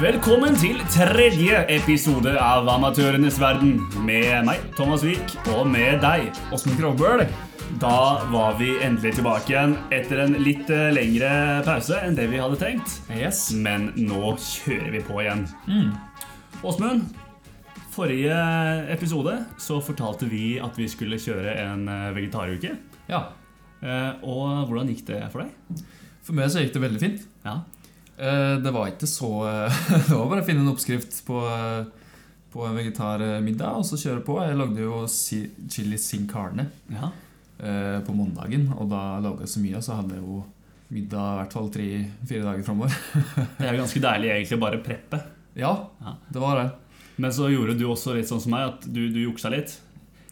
Velkommen til tredje episode av Amatørenes verden. Med meg, Thomas Vik, og med deg, Åsmund Krovbøl. Da var vi endelig tilbake igjen etter en litt eh, lengre pause enn det vi hadde tenkt. Yes. Men nå kjører vi på igjen. Åsmund, forrige episode så fortalte vi at vi skulle kjøre en eh, vegetaruke. Ja. Eh, Og hvordan gikk det for deg? For meg så gikk det veldig fint. Ja. Det var ikke så Det var bare å finne en oppskrift på, på en vegetarmiddag og så kjøre på. Jeg lagde jo chili sin carne ja. Eh, på mandagen, og da laga jeg så mye, så hadde jeg jo middag i hvert fall tre-fire dager framover. Det er ganske deilig egentlig å bare preppe. Ja, Ja. det var det. Men så gjorde du også litt sånn som meg, at du, du juksa litt.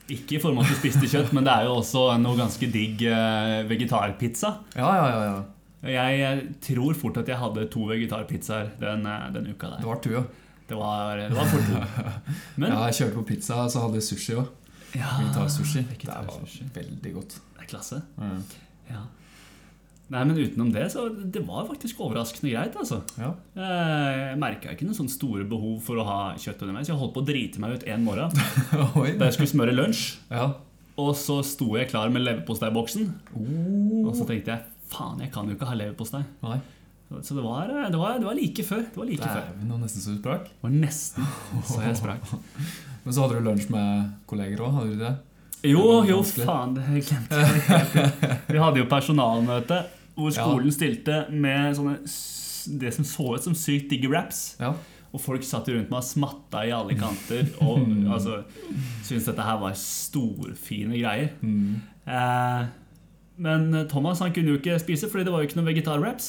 Ikke i form av at du spiste kjøtt, men det er jo også noe ganske digg eh, vegetarpizza. Ja, ja, ja. ja. Jeg, tror fort at jeg hadde to vegetarpizzaer den, eh, den uka Det var to, ja. Det var, det var fort. Men ja. Jeg kjørte på pizza, så hadde jeg sushi òg. Ja, Vegetarsushi. Det vegetarsushi. var veldig godt. Det er klasse. Mm. Ja. Nei, men utenom det, så det var faktisk overraskende greit, altså. Ja. Jeg merka ikke noen sånne store behov for å ha kjøtt underveis. Jeg holdt på å drite meg ut en morgen da jeg skulle smøre lunsj. Ja. Og så sto jeg klar med leverposteiboksen. Oh. Og så tenkte jeg faen, jeg kan jo ikke ha leverpostei. Så det var, det, var, det var like før. Det var like. Dæven, nå nesten så du sprakk. Det var nesten så jeg sprakk. Men så hadde du lunsj med kolleger òg, hadde du det? Jo, Det jo, faen, det glemte jeg. Vi hadde jo personalmøte hvor Ja. skolen stilte med sånne det som så ut som sykt digge raps. Ja. Og folk satt rundt meg og smatta i alle kanter og altså, syntes dette her var storfine greier. Mm. Eh, men Thomas han kunne jo ikke spise fordi det var jo ikke noen vegetarwraps.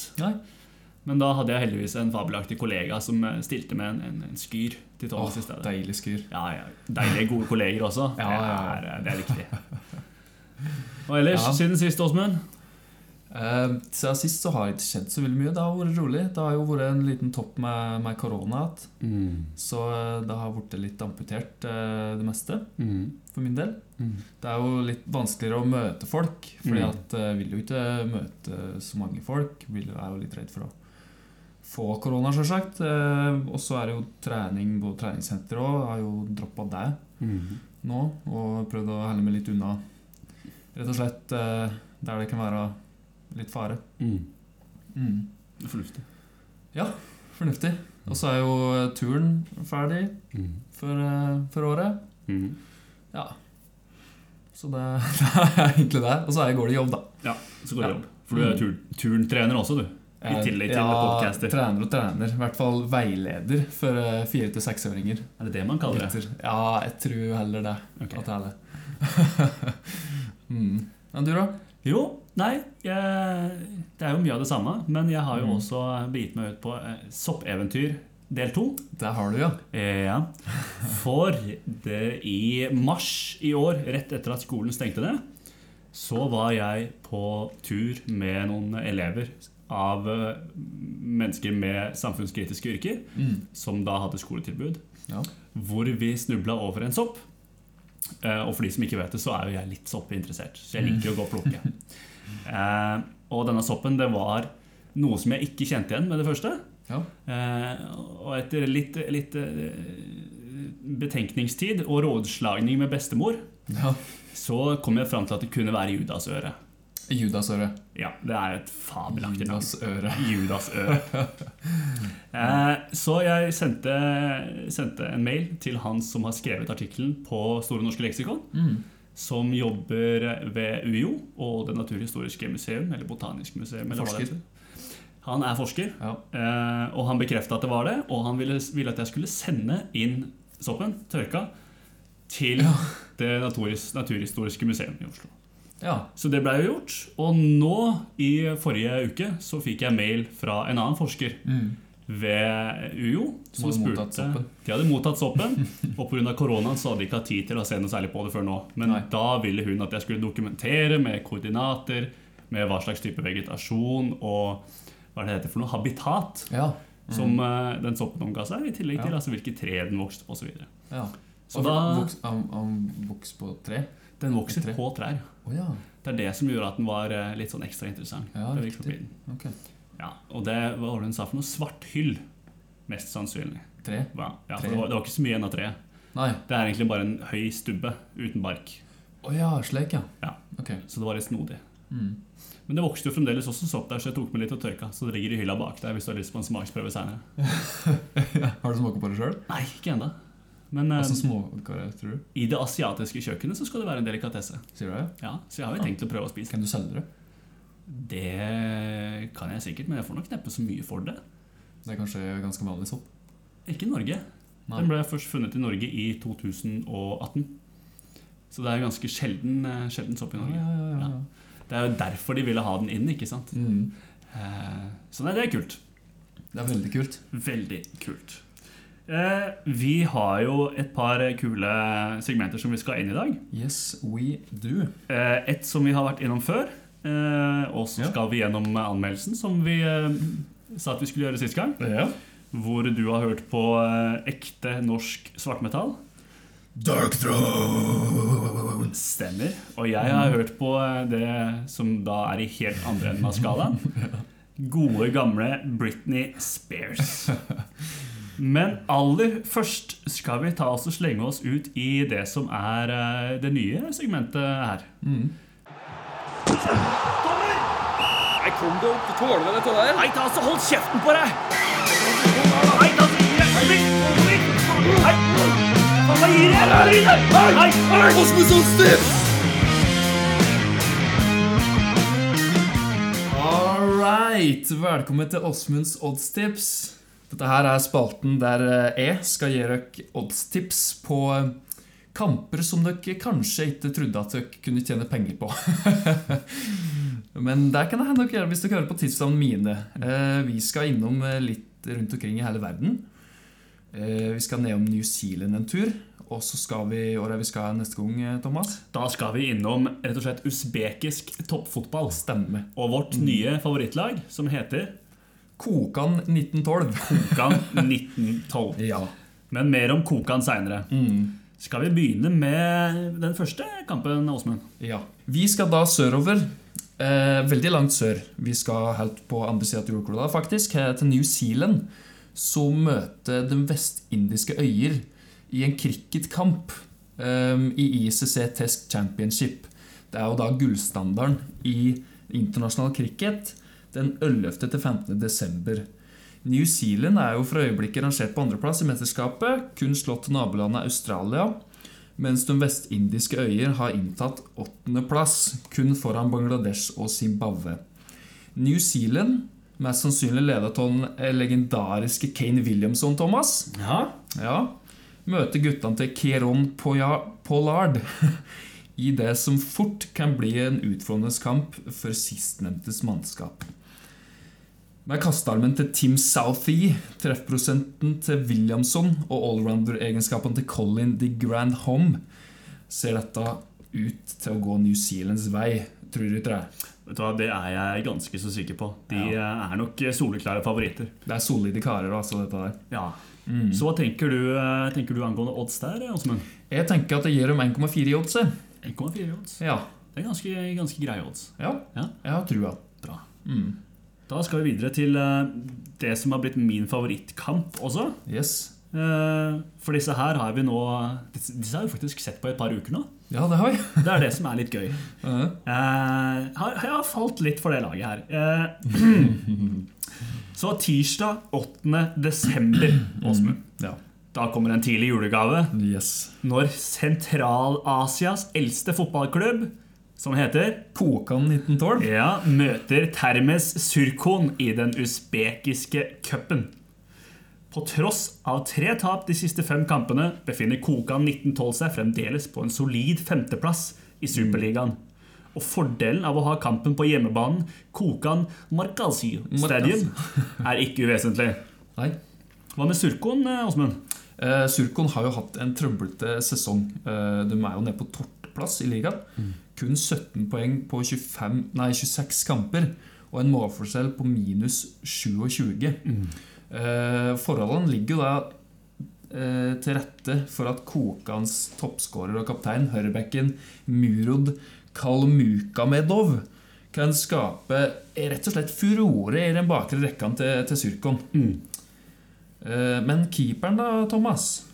Men da hadde jeg heldigvis en fabelaktig kollega som eh, stilte med en, en, en skyr til Åh, Thomas i stedet. deilig skyr. Ja, ja. Deilige, gode kolleger også. Ja, ja, ja. Det, er, det er viktig. Og ellers, Ja. siden sist, Åsmund? Eh, siden sist så har det ikke skjedd så veldig mye. Det har vært rolig. Det har jo vært en liten topp med, med korona igjen. Så eh, det har blitt litt amputert, eh, det meste, Mm. for min del. Mm. Det er jo litt vanskeligere å møte folk, fordi Mm. at jeg vil jo ikke møte så mange folk. Vil, er jo litt redd for å få korona, sjølsagt. Eh, og så er det jo trening på treningssenter òg. Har jo droppa det Mm. nå og prøvd å helle meg litt unna. Rett og slett eh, der det kan være litt fare. Mm. Mm. Det er Fornuftig. Fornuftig. Og så er jo turen ferdig Mm. for, eh, for året. Mm. Ja. Så det, det er egentlig det. Og så går det jobb, da. Ja, så går det Ja. jobb. For du er tur turntrener også, du. I tillegg til ja, podcaster. trener og trener. I hvert fall veileder for eh, fire- til seksåringer. Er det det man kaller det? Ja, jeg tror heller det. Okay. At det er det. mm. Men du, da? Jo, nei, jeg, det er jo mye av det samme. Men jeg har jo Mm. også begitt meg ut på eh, soppeventyr del to. Det har du, ja. Eh, Ja. For det, i mars i år, rett etter at skolen stengte ned, så var jeg på tur med noen elever av eh, mennesker med samfunnskritiske yrker, Mm. som da hadde skoletilbud, ja. hvor vi snubla over en sopp. Eh, Og for de som ikke vet det, så er jo jeg litt soppinteressert, så jeg liker å gå og plukke. Eh, Og denne soppen, det var noe som jeg ikke kjente igjen med det første. ja. Eh, og etter litt, litt betenkningstid og rådslagning med bestemor, ja. så kom jeg fram til at det kunne være Judasøre. Judasøre. Ja, det er et fabelaktig navn. Judasøre. Judasøre. eh, så jeg sendte, sendte en mail til han som har skrevet artikkelen på Store norske leksikon, Mm. som jobber ved UiO og Det naturhistoriske museum, eller Botanisk museum. Eller Forsker. Han er forsker. Ja. Eh, og han bekrefta at det var det, og han ville, ville at jeg skulle sende inn soppen, tørka, til Ja. Det naturhistoriske museum i Oslo. Ja. Så det blei jo gjort. Og nå, i forrige uke, så fikk jeg mail fra en annen forsker Mm. ved UiO. Som hadde mottatt soppen. De hadde mottatt soppen, og pga. koronaen så hadde de ikke hatt tid til å se noe særlig på det før nå. Men Nei. da ville hun at jeg skulle dokumentere med koordinater, med hva slags type vegetasjon og hva det heter for noe, habitat Ja. som uh, den soppen omga seg, i tillegg til Ja. altså, hvilke tre den vokste på osv. ja. Så Og da- voks, han, han vokser på tre? Den vokser Tre. på trær. Oh, ja. Det er det som gjorde at den var eh, litt sånn ekstra interessant. Ja, riktig. Okay. Ja, og det hva var det hun sa for noe? Svarthyll, mest sannsynlig. Tre? Ja, ja, for det, var, det var ikke så mye igjen av treet. Nei. Det er egentlig bare en høy stubbe uten bark. Å ja, slik, ja. Ja. Okay. Så det var litt snodig. Mm. Men det vokste jo fremdeles også sopp der, så jeg tok med litt og tørka. Så det ligger i hylla bak der hvis du har lyst på en smaksprøve senere. Har du smakt på det sjøl? Nei, ikke ennå. Men Åssen småkarer, tror du? i det asiatiske kjøkkenet så skal det være en delikatesse. Sier du det? Ja, Så jeg har jo tenkt å prøve å spise. Kan du selge det? Det kan jeg sikkert, men jeg får nok neppe så mye for det. Det er kanskje ganske vanlig sopp? Ikke i Norge. Nei. Den ble først funnet i Norge i 2018. Så det er ganske sjelden, eh, sjelden sopp i Norge. ja, ja, ja. Det er jo derfor de ville ha den inn, ikke sant? Mm. Eh, Så nei, det er kult. Det er veldig kult. Veldig kult. Eh, Vi har jo et par kule segmenter som vi skal inn i dag. Yes, we do. Eh, Et som vi har vært innom før. eh, Og så Ja. skal vi gjennom anmeldelsen, som vi sa at vi skulle gjøre sist gang. Ja. Hvor du har hørt på ekte norsk svartmetall. Dark Throne! Stemmer. Og jeg har hørt på det som da er i helt andre enden av skalaen. Gode, gamle Britney Spears. Men aller først skal vi ta oss og slenge oss ut i det som er eh, det nye segmentet her. Mm. Nei, kom deg opp, du tåler vel dette der? Nei, ta så hold kjeften på deg! Nei, ta så gi deg! Nei, hva gir jeg? Nei, nei! Osmund Stiff! All right. Velkommen til Åsmunds oddstips. Dette her er spalten der eh, jeg skal gi dere oddstips på eh, kamper som dere kanskje ikke trodde at dere kunne tjene penger på. Men det kan det hende dere gjør hvis dere hører på tipsene mine. Eh, Vi skal innom litt rundt omkring i hele verden. Vi skal nedom New Zealand en tur. Og så skal vi Hvor er vi skal neste gang, Thomas? Da skal vi innom rett og slett usbekisk toppfotball. Stemme. Og vårt nye favorittlag, som heter Kokan 1912. Kokan 1912. Ja. Men mer om Kokan seinere. Mm. Skal vi begynne med den første kampen, Åsmund? Ja. Vi skal da sørover. Eh, veldig langt sør. Vi skal helt på andre sida av jordkloda, faktisk. Her til New Zealand. Som møter Den vestindiske øyer i en cricketkamp eh, i ICC Test Championship. Det er jo da gullstandarden i internasjonal cricket den 11. til 15. desember. New Zealand er jo for øyeblikket rangert på andreplass i mesterskapet, kun slått nabolandet Australia mens de vestindiske øyer har inntatt åttendeplass, kun foran Bangladesh og Zimbabwe. New Zealand, mest sannsynlig ledet av den legendariske Kane Williamson, Thomas, Ja. ja, møter guttene til Kieron Pollard i det som fort kan bli en utfordrende kamp for sistnevntes mannskap. Med kastearmen til Tim Southey, treffprosenten til Williamson og allrounder-egenskapene til Colin de Grand Home ser dette ut til å gå New Zealands vei, tror du ikke det? Vet du hva, Det er jeg ganske så sikker på. De ja. er nok soleklare favoritter. Det er solide karer, altså, dette der. Ja. Mm. Så hva tenker du, eh, tenker du angående odds der, Åsmund? Jeg tenker at det gir dem 1,4 i odds. 1,4 odds. Ja. Det er ganske, ganske greie odds. ja. Ja. Jeg har trua. Bra. Mm. Da skal vi videre til eh, det som har blitt min favorittkamp også. Yes. Eh, For disse her har vi nå Disse har vi faktisk sett på i et par uker nå. Ja, det har vi. Det er det som er litt gøy. Eh, har- Jeg har falt litt for det laget her. Eh, Så tirsdag 8. desember, Åsmund. ja. Da kommer en tidlig julegave. Yes. Når Sentral-Asias eldste fotballklubb, som heter Kokan 1912. ja, møter Termes Surkon i den usbekiske cupen. På tross av tre tap de siste fem kampene befinner Kokan 1912 seg fremdeles på en solid femteplass i Superligaen. Og fordelen av å ha kampen på hjemmebanen Kokan Markazio Stadium er ikke uvesentlig. Nei. Hva med Surkon, eh, Åsmund? Eh, Surkon har jo hatt en trøblete sesong. Eh, de er jo nede på tolvteplass i ligaen. Kun 17 poeng på 25, nei, 26 kamper. og en målforskjell på minus 27. Eh, forholdene ligger jo da eh, til rette for at Kokans toppskårer og kaptein, høyrebekken Murod Kalmukamedov, kan skape rett og slett furore i den bakre rekka til, til Syrkon. Mm. Eh, men keeperen, da, Thomas?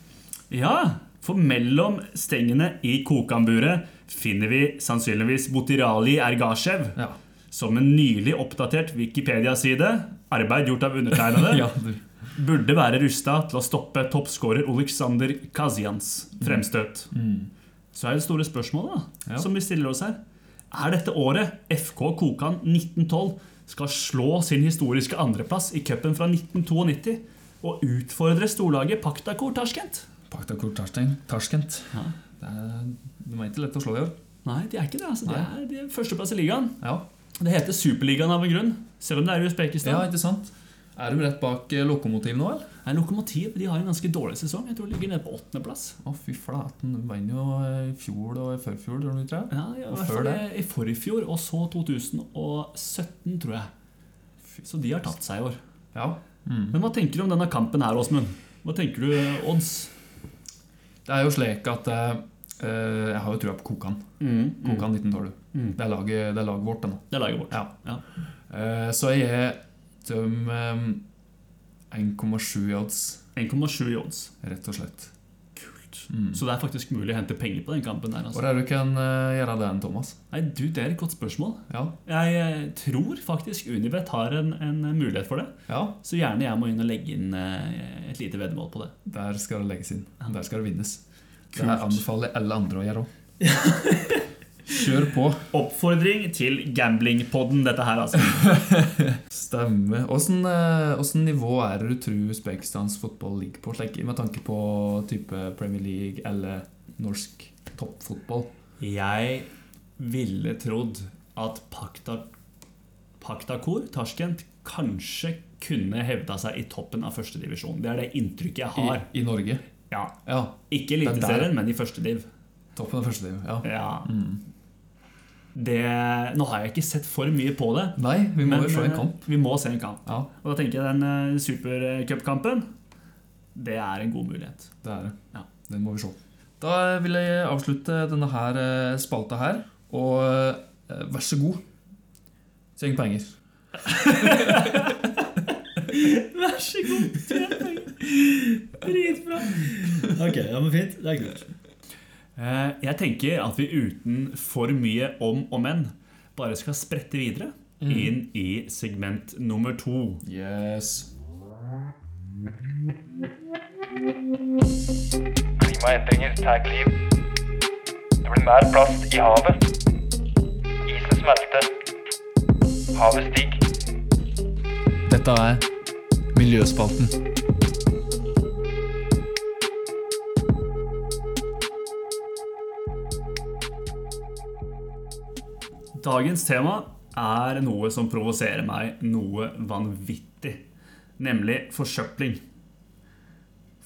Ja, for mellom stengene i kokanburet finner vi sannsynligvis Botirali Ergashev, Ja. som en nylig oppdatert Wikipedia-side, arbeid gjort av undertegnede, ja burde være rusta til å stoppe toppskårer Oleksandr Kazians fremstøt. Så er det store spørsmålet da, Mm. Ja. som vi stiller oss her. Er dette året FK Kokan 1912 skal slå sin historiske andreplass i cupen fra 1992 og utfordre storlaget Paktakor Tashkent? Paktakor Tarskent. Ja. Det er, de er ikke lett å slå i år. Nei, de er ikke det. altså. De er, de er førsteplass i ligaen. Ja. Det heter Superligaen av en grunn, selv om det er i ja, Usbekistan. ikke sant? Er de rett bak eh, Lokomotiv nå, eller? Nei, Lokomotiv de har en ganske dårlig sesong. Jeg tror de ligger nede på åttendeplass. Å, fy flaten. De vant jo eh, i fjor og i førfjor, tror du, ikke? Ja, ja, Og før det? i forfjor, og så 2017, tror jeg. Så de har tatt seg i år. Ja. Mm. Men hva tenker du om denne kampen her, Åsmund? Hva tenker du odds? Det er jo slik at eh, eh, Jeg har jo trua på Kokan. Kokan 1912. Mm. Det, er laget, det er laget vårt, det. Det er laget vårt. Ja. Ja. Uh, så jeg gir dem um, 1,7 i odds, 1,7 i odds. rett og slett. Mm. Så det er faktisk mulig å hente penger på den kampen der. Hvor Altså. er det du kan uh, gjøre det, Thomas? Nei, du, Det er et godt spørsmål. Ja. Jeg eh, tror faktisk Unibet har en, en mulighet for det. ja, Så gjerne jeg må inn og legge inn uh, et lite veddemål på det. der skal det legges inn. Der skal det vinnes. Det Kult. her anbefaler alle andre å gjøre òg. Kjør på. Oppfordring til gamblingpodden, dette her, altså. Stemmer. Åssen eh, nivå er det du tror Usbekistans fotball ligger på, slik, med tanke på type Premier League eller norsk toppfotball? Jeg ville trodd at Pakta, Paktakor, Tashkent, kanskje kunne hevda seg i toppen av førstedivisjon. Det er det inntrykket jeg har. I Norge? Ja, Ja. Ikke er Eliteserien, men i første div. Toppen av første div. Ja. Ja. Mm. Det, nå har jeg ikke sett for mye på det. Nei, vi må men, jo se en eh, kamp. Vi må se en kamp. Ja, Og da tenker jeg den uh, supercupkampen, det er en god mulighet. det er det. Ja. Den må vi se. Da vil jeg avslutte denne her eh, spalta her, og eh, vær så god. Tjeng penger. Vær så god. tjen penger. Dritbra. Ok, ja, men fint. Det er kult. Eh, Jeg tenker at vi uten for mye om og men bare skal sprette videre inn i segment nummer to. Yes. Klimaendringer tar liv. Det blir mer plast i havet. Isen smelter. Havet stiger. Dette er Miljøspalten. Dagens tema er noe som provoserer meg noe vanvittig, nemlig forsøpling.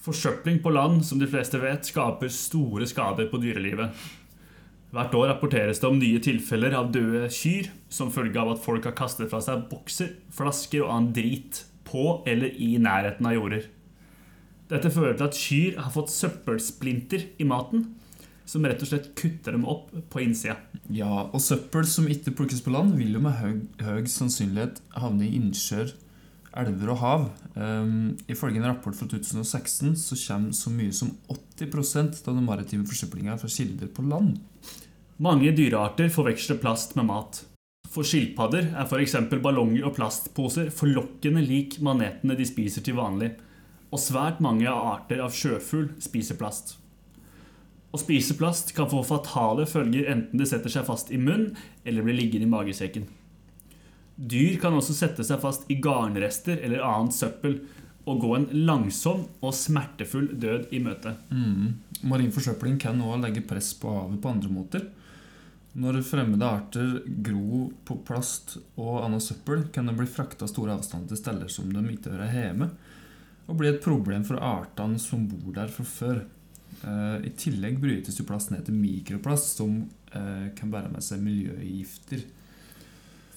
Forsøpling på land, som de fleste vet, skaper store skader på dyrelivet. Hvert år rapporteres det om nye tilfeller av døde kyr som følge av at folk har kastet fra seg bokser, flasker og annen drit på eller i nærheten av jorder. Dette fører til at kyr har fått søppelsplinter i maten, som rett og slett kutter dem opp på innsida. Ja, og søppel som ikke plukkes på land, vil jo med høy, høy sannsynlighet havne i innsjøer, elver og hav. Um, ifølge en rapport fra 2016 så kommer så mye som 80% av den maritime forsøplinga fra kilder på land. Mange dyrearter forveksler plast med mat. For skilpadder er f.eks. ballonger og plastposer forlokkende lik manetene de spiser til vanlig, og svært mange arter av sjøfugl spiser plast. Å spise plast kan få fatale følger enten det setter seg fast i munn eller blir liggende i magesekken. Dyr kan også sette seg fast i garnrester eller annet søppel og gå en langsom og smertefull død i møte. Mm. Marin forsøpling kan også legge press på havet på andre måter. Når fremmede arter gror på plast og annet søppel, kan de bli frakta store avstander til steder som de ikke hører hjemme, og bli et problem for artene som bor der fra før. Eh, I tillegg brytes jo plast ned til mikroplast, som eh, kan bære med seg miljøgifter.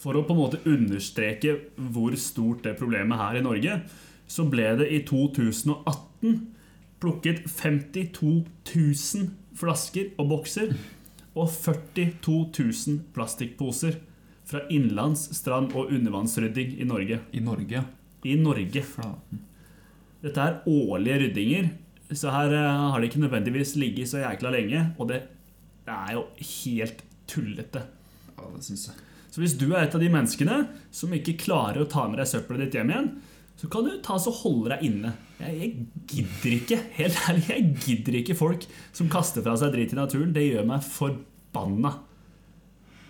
For å på en måte understreke hvor stort det problemet her i Norge, så ble det i 2018 plukket 52 000 flasker og bokser og 42 000 plastikkposer fra innlands-, strand- og undervannsrydding i Norge. I Norge. I Norge. Flaten. Dette er årlige ryddinger, så her eh, har det ikke nødvendigvis ligget så jækla lenge. Og det, det er jo helt tullete. Ja, det syns jeg. Så hvis du er et av de menneskene som ikke klarer å ta med deg søppelet ditt hjem igjen, så kan du ta så holde deg inne. Jeg, jeg gidder ikke, helt ærlig, jeg gidder ikke folk som kaster fra seg dritt i naturen. Det gjør meg forbanna.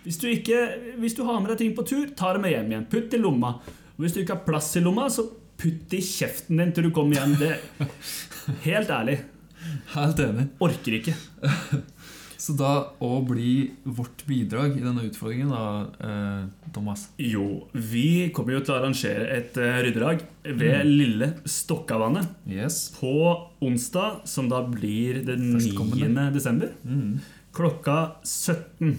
Hvis du, ikke, hvis du har med deg ting på tur, ta det med hjem igjen. Putt i lomma. Og hvis du ikke har plass i lomma, så putt i kjeften din til du kommer hjem. Det, helt ærlig, Helt enig. orker ikke. Så da å bli vårt bidrag i denne utfordringen, da, eh, Thomas Jo, vi kommer jo til å arrangere et uh, ryddedag ved Lille Stokkavannet. Yes. På onsdag, som da blir den 9. Desember, Mm. klokka 17.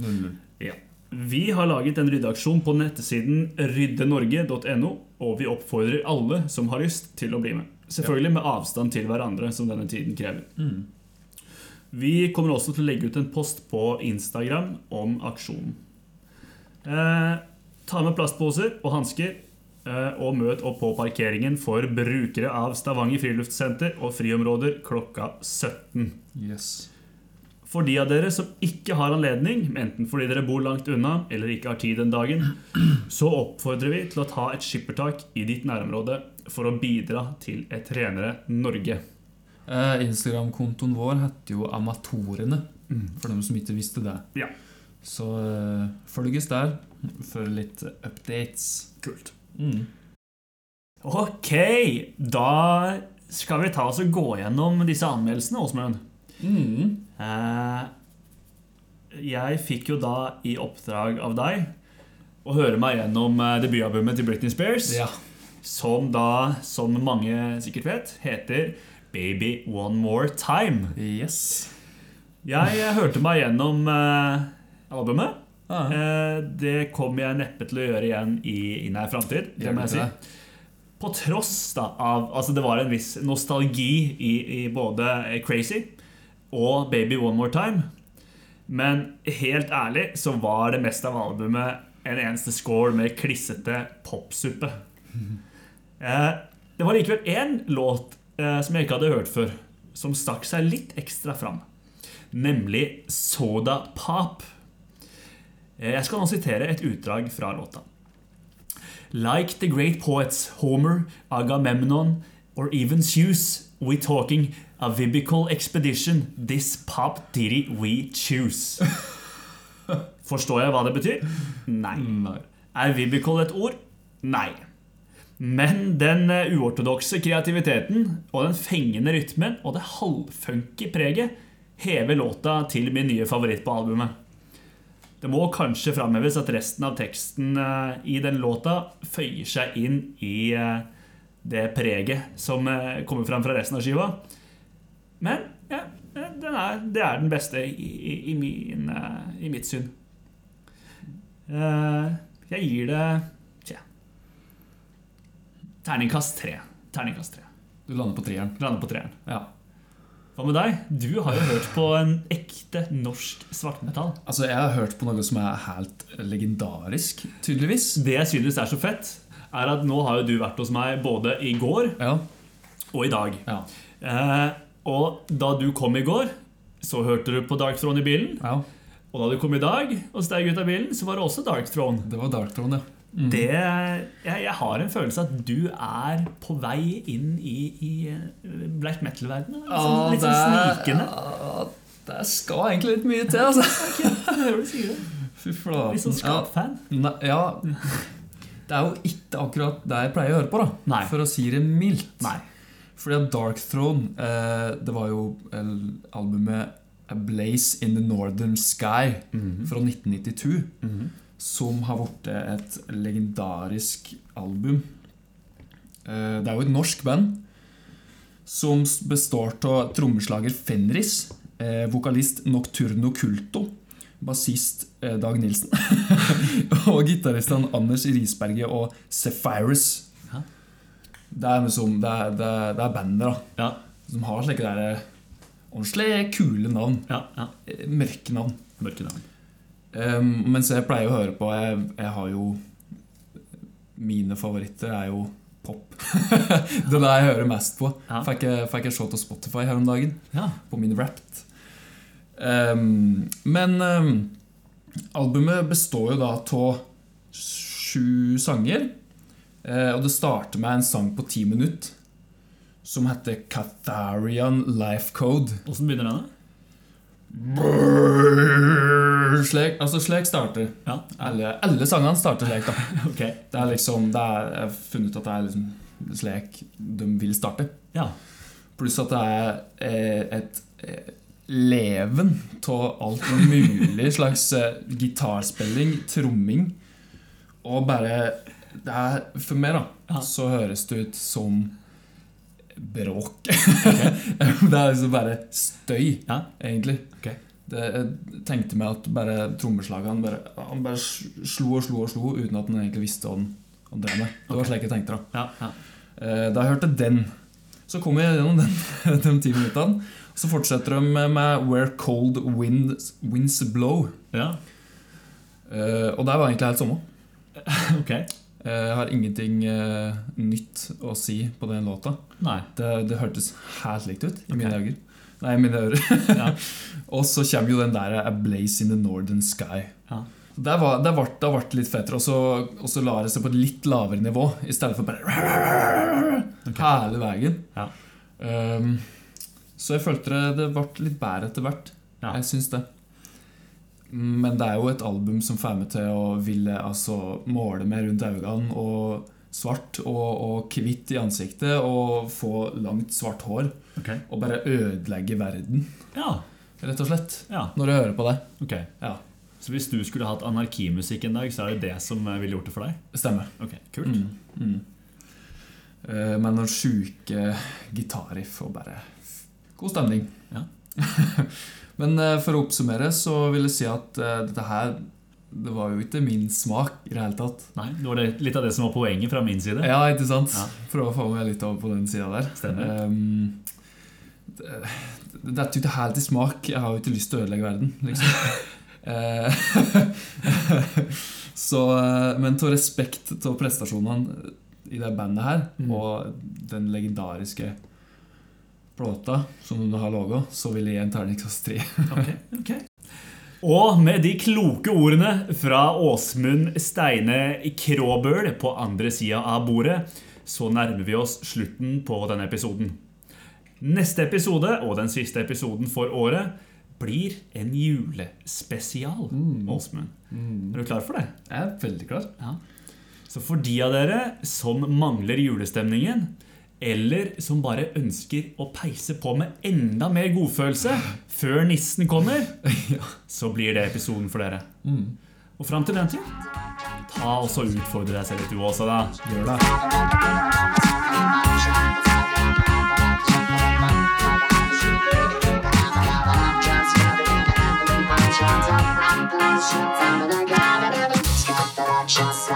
00. Ja. Vi har laget en ryddeaksjon på nettsiden ryddenorge.no, og vi oppfordrer alle som har lyst, til å bli med. Selvfølgelig med avstand til hverandre, som denne tiden krever. Mm. Vi kommer også til å legge ut en post på Instagram om aksjonen. Eh, ta med plastposer og hansker, eh, og møt opp på parkeringen for brukere av Stavanger friluftssenter og friområder klokka 17. Yes. For de av dere som ikke har anledning, enten fordi dere bor langt unna eller ikke har tid den dagen, så oppfordrer vi til å ta et skippertak i ditt nærområde for å bidra til et renere Norge. Eh, Instagram-kontoen vår heter jo Amatorene, for dem som ikke visste det. Ja. Så eh, følges der for litt updates. Kult. Mm. Ok, da skal vi ta oss og gå gjennom disse anmeldelsene, Åsmund. Mm. Eh, jeg fikk jo da i oppdrag av deg å høre meg gjennom eh, debutalbumet til Britney Spears. Ja. Som da, som mange sikkert vet, heter Baby One More Time. Yes. Jeg eh, hørte meg gjennom albumet. Ah, Eh, det kommer jeg neppe til å gjøre igjen i, i nær framtid. Det må jeg si. På tross da av Altså, det var en viss nostalgi i, i både Crazy og Baby One More Time. Men helt ærlig så var det meste av albumet en eneste score med klissete popsuppe. Eh, det var likevel én låt eh, som jeg ikke hadde hørt før, som stakk seg litt ekstra fram. Nemlig Soda Pop. Eh, Jeg skal nå sitere et utdrag fra låta. Like the great poets Homer, Agamemnon, or even Zeus, we talking a biblical expedition. This pop ditty we choose. Forstår jeg hva det betyr? Nei. Nei. Er biblical et ord? Nei. Men den eh, uortodokse kreativiteten og den fengende rytmen og det halvfunky preget hever låta til min nye favoritt på albumet. Det må kanskje framheves at resten av teksten eh, i den låta føyer seg inn i eh, det preget som eh, kommer fram fra resten av skiva. Men ja, den er, det er den beste i, i, i, min, eh, i mitt syn. Eh, jeg gir det tja, terningkast tre. Terningkast tre. Du lander på treeren. Lander på treeren. Ja. Hva med deg? Du har jo hørt på en ekte norsk svartmetall. Altså, jeg har hørt på noe som er helt legendarisk, tydeligvis. Det jeg synes er så fett, er at nå har jo du vært hos meg både i går Ja. og i dag. Ja. Eh, og da du kom i går, så hørte du på Dark Throne i bilen. ja. Og da du kom i dag og steg ut av bilen, så var det også Dark Throne. Det var Dark Throne, ja. Mm. Det, jeg, jeg har en følelse at du er på vei inn i, i eh, black metal-verdenen. Litt sånn, litt sånn snikende. Ah, det skal egentlig litt mye til, altså. Jeg hører du sier det. Fy flate. Litt sånn skap-fan. Ja, ja. Det er jo ikke akkurat det jeg pleier å høre på, da. Nei. For å si det mildt. Nei. Fordi at Dark Throne, eh, det var jo albumet A Blaze in the Northern Sky fra 1992. Som har blitt et legendarisk album. Eh, det er jo et norsk band som består av trommeslager Fenris, eh, vokalist Nocturno Culto, bassist eh, Dag Nilsen. og gitaristene Anders Risberget og Sephirus. Det er liksom Det er, det er, det er bandet da Ja, som har slike der eh, ordentlig kule navn. ja, ja. eh, Mørke navn. Mørke navn. Um, mens jeg pleier å høre på Jeg, jeg har jo Mine favoritter er jo pop. det er det jeg hører mest på. Ja. Fikk jeg, fikk jeg se til Spotify her om dagen. Ja. På min Wrapped. Um, men um, albumet består jo da av sju sanger. Uh, og det starter med en sang på ti minutter som heter Catharian Life Code. Åssen begynner den? Slik, altså slik starter Ja, alle, alle sangene starter slik. da okay. Det er liksom, det er, Jeg har funnet ut at det er liksom slik de vil starte. Ja. Pluss at det er et, et eh, leven av alt mulig slags eh, gitarspilling, tromming og bare det er, For meg, da, så høres det ut som bråk. det er liksom bare støy, Ja. egentlig. Okay. Det, jeg tenkte meg at bare trommeslagene bare, Han bare slo og slo og slo uten at han egentlig visste hva han, drev med. Det var okay. slik jeg tenkte. Da Ja, ja. Eh, Da hørte den, så kommer jeg gjennom den, de ti minuttene. Så fortsetter de med, med 'Where Cold Winds, winds Blow'. ja. Uh, og det var egentlig helt samme. Ok. Uh, Jeg har ingenting uh, nytt å si på den låta. Nei. Det, det hørtes helt likt ut i okay. mine øyne. Nei, i mine ører. Ja. og så kommer jo den der 'A Blaze in the Northern Sky'. Ja. Det var, det ble, det ble litt fetere, og så, og så la det seg på et litt lavere nivå, i stedet for bare hele veien. Ja. Um, så jeg følte det, det ble litt bedre etter hvert. Ja. Jeg syns det. Men det er jo et album som får meg til å ville altså, måle meg rundt øynene og svart og, og hvitt i ansiktet og få langt, svart hår. Okay. Og bare ødelegge verden, Ja. rett og slett. ja. Når jeg hører på det. Okay. Ja, Så hvis du skulle hatt anarkimusikk en dag, så er det det som eh, ville gjort det for deg? stemmer. Ok, kult. Mm, mm. Uh, Med noen sjuke gitarriff og bare god stemning. Ja. Men uh, for å oppsummere så vil jeg si at uh, dette her Det var jo ikke min smak i det hele tatt. Nei, det var det, litt av det som var poenget fra min side. Ja, ikke sant? Ja. Prøve å få meg litt over på den sida der. Stemmer. Um, det, det er jo ikke helt i smak. Jeg har jo ikke lyst til å ødelegge verden, liksom. Eh, så, eh, men til respekt til prestasjonene i det bandet her, Mm. og den legendariske plata som du har laga, så vil jeg gi en terningkast tre. okay, okay. Og med de kloke ordene fra Åsmund Steine Kråbøl på andre sida av bordet, så nærmer vi oss slutten på denne episoden. Neste episode, og den siste episoden for året, blir en julespesial. Åsmund, er du klar for det? Jeg er veldig klar. Ja. Så for de av dere som mangler julestemningen, eller som bare ønsker å peise på med enda mer godfølelse før nissen kommer, så blir det episoden for dere. Og fram til den tid, ta også og utfordre deg selv litt, du også, da. Gjør det. For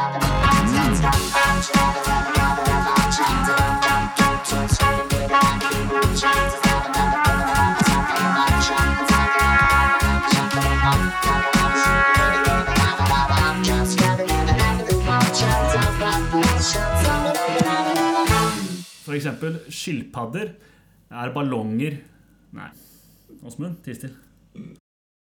eksempel skilpadder er ballonger Nei. Åsmund, tiss til.